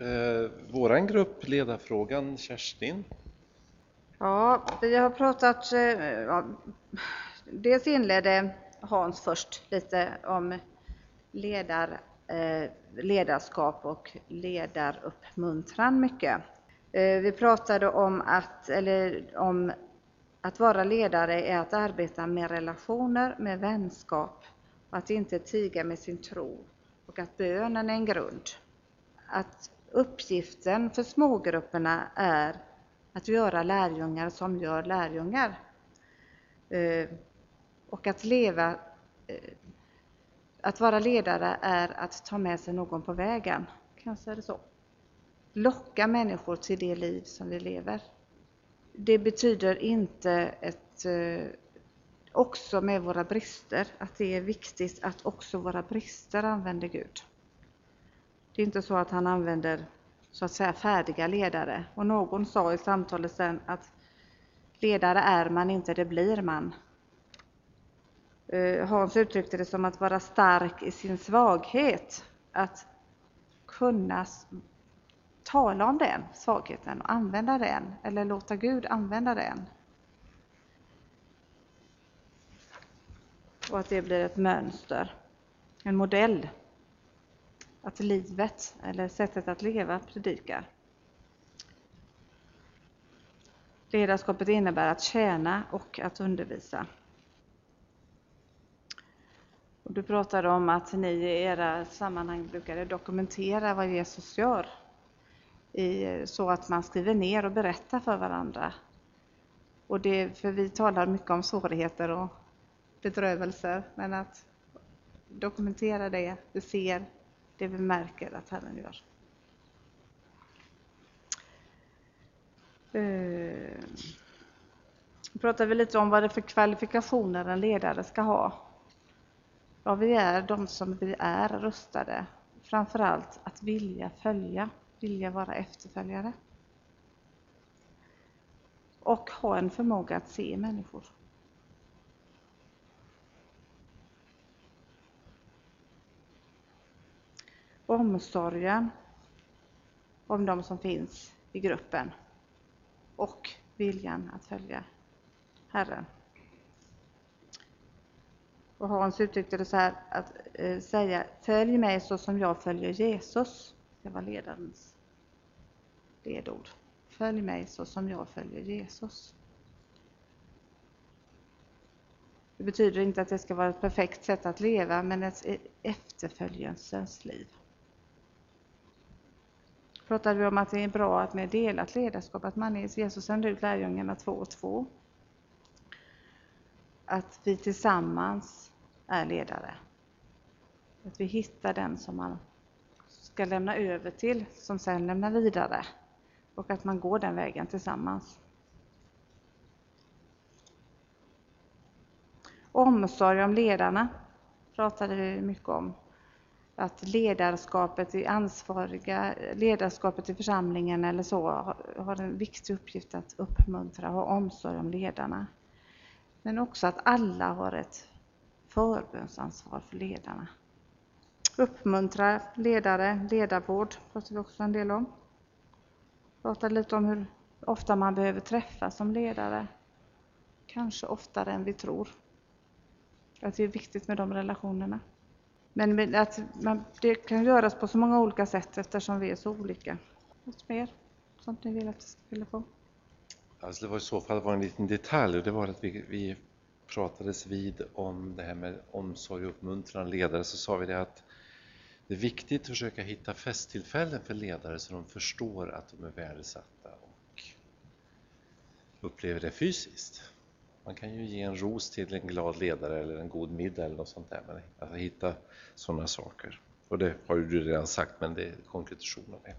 Eh, våran grupp, ledarfrågan, Kerstin. Ja, vi har pratat, eh, ja, dels inledde Hans först lite om ledar, eh, ledarskap och ledaruppmuntran mycket. Eh, vi pratade om att, eller om att vara ledare är att arbeta med relationer, med vänskap, och att inte tiga med sin tro och att bönen är en grund. Att uppgiften för smågrupperna är att göra lärjungar som gör lärjungar. Eh, och att leva, eh, att vara ledare är att ta med sig någon på vägen, Kanske är det så. Locka människor till det liv som vi lever. Det betyder inte ett, eh, också med våra brister, att det är viktigt att också våra brister använder Gud. Det är inte så att han använder så att säga färdiga ledare. Och någon sa i samtalet sen att ledare är man inte, det blir man. Eh, Hans uttryckte det som att vara stark i sin svaghet, att kunna tala om den svagheten och använda den, eller låta Gud använda den. Och att det blir ett mönster, en modell att livet, eller sättet att leva, predikar. Ledarskapet innebär att tjäna och att undervisa. Och du pratade om att ni i era sammanhang brukade dokumentera vad Jesus gör, så att man skriver ner och berättar för varandra. Och det, för vi talar mycket om svårigheter och bedrövelser, men att dokumentera det vi ser det vi märker att Herren gör. Eh, pratar vi lite om vad det är för kvalifikationer en ledare ska ha. Ja, vi är de som vi är rustade, framför allt att vilja följa, vilja vara efterföljare. Och ha en förmåga att se människor. Omsorgen om de som finns i gruppen och viljan att följa Herren. Och Hans uttryckte det så här att eh, säga Följ mig så som jag följer Jesus. Det var ledarens ledord. Följ mig så som jag följer Jesus. Det betyder inte att det ska vara ett perfekt sätt att leva, men ett efterföljelsens liv pratade vi om att det är bra att med delat ledarskap, att man är, Jesus sände ut lärjungarna två och två. Att vi tillsammans är ledare. Att vi hittar den som man ska lämna över till, som sen lämnar vidare. Och att man går den vägen tillsammans. Omsorg om ledarna pratade vi mycket om att ledarskapet i ansvariga, ledarskapet i församlingen eller så har en viktig uppgift att uppmuntra och ha omsorg om ledarna. Men också att alla har ett förbönsansvar för ledarna. Uppmuntra ledare, ledarvård pratar vi också en del om. Pratar lite om hur ofta man behöver träffas som ledare. Kanske oftare än vi tror. Att det är viktigt med de relationerna. Men att man, det kan göras på så många olika sätt eftersom vi är så olika. Något mer sånt ni vill att jag ska få? Alltså det var i så fall var en liten detalj och det var att vi, vi pratades vid om det här med omsorg och uppmuntran ledare så sa vi det att det är viktigt att försöka hitta festtillfällen för ledare så de förstår att de är värdesatta och upplever det fysiskt. Man kan ju ge en ros till en glad ledare eller en god middag eller något sånt där. Men att hitta sådana saker. Och det har ju du redan sagt, men det är konkretion av det.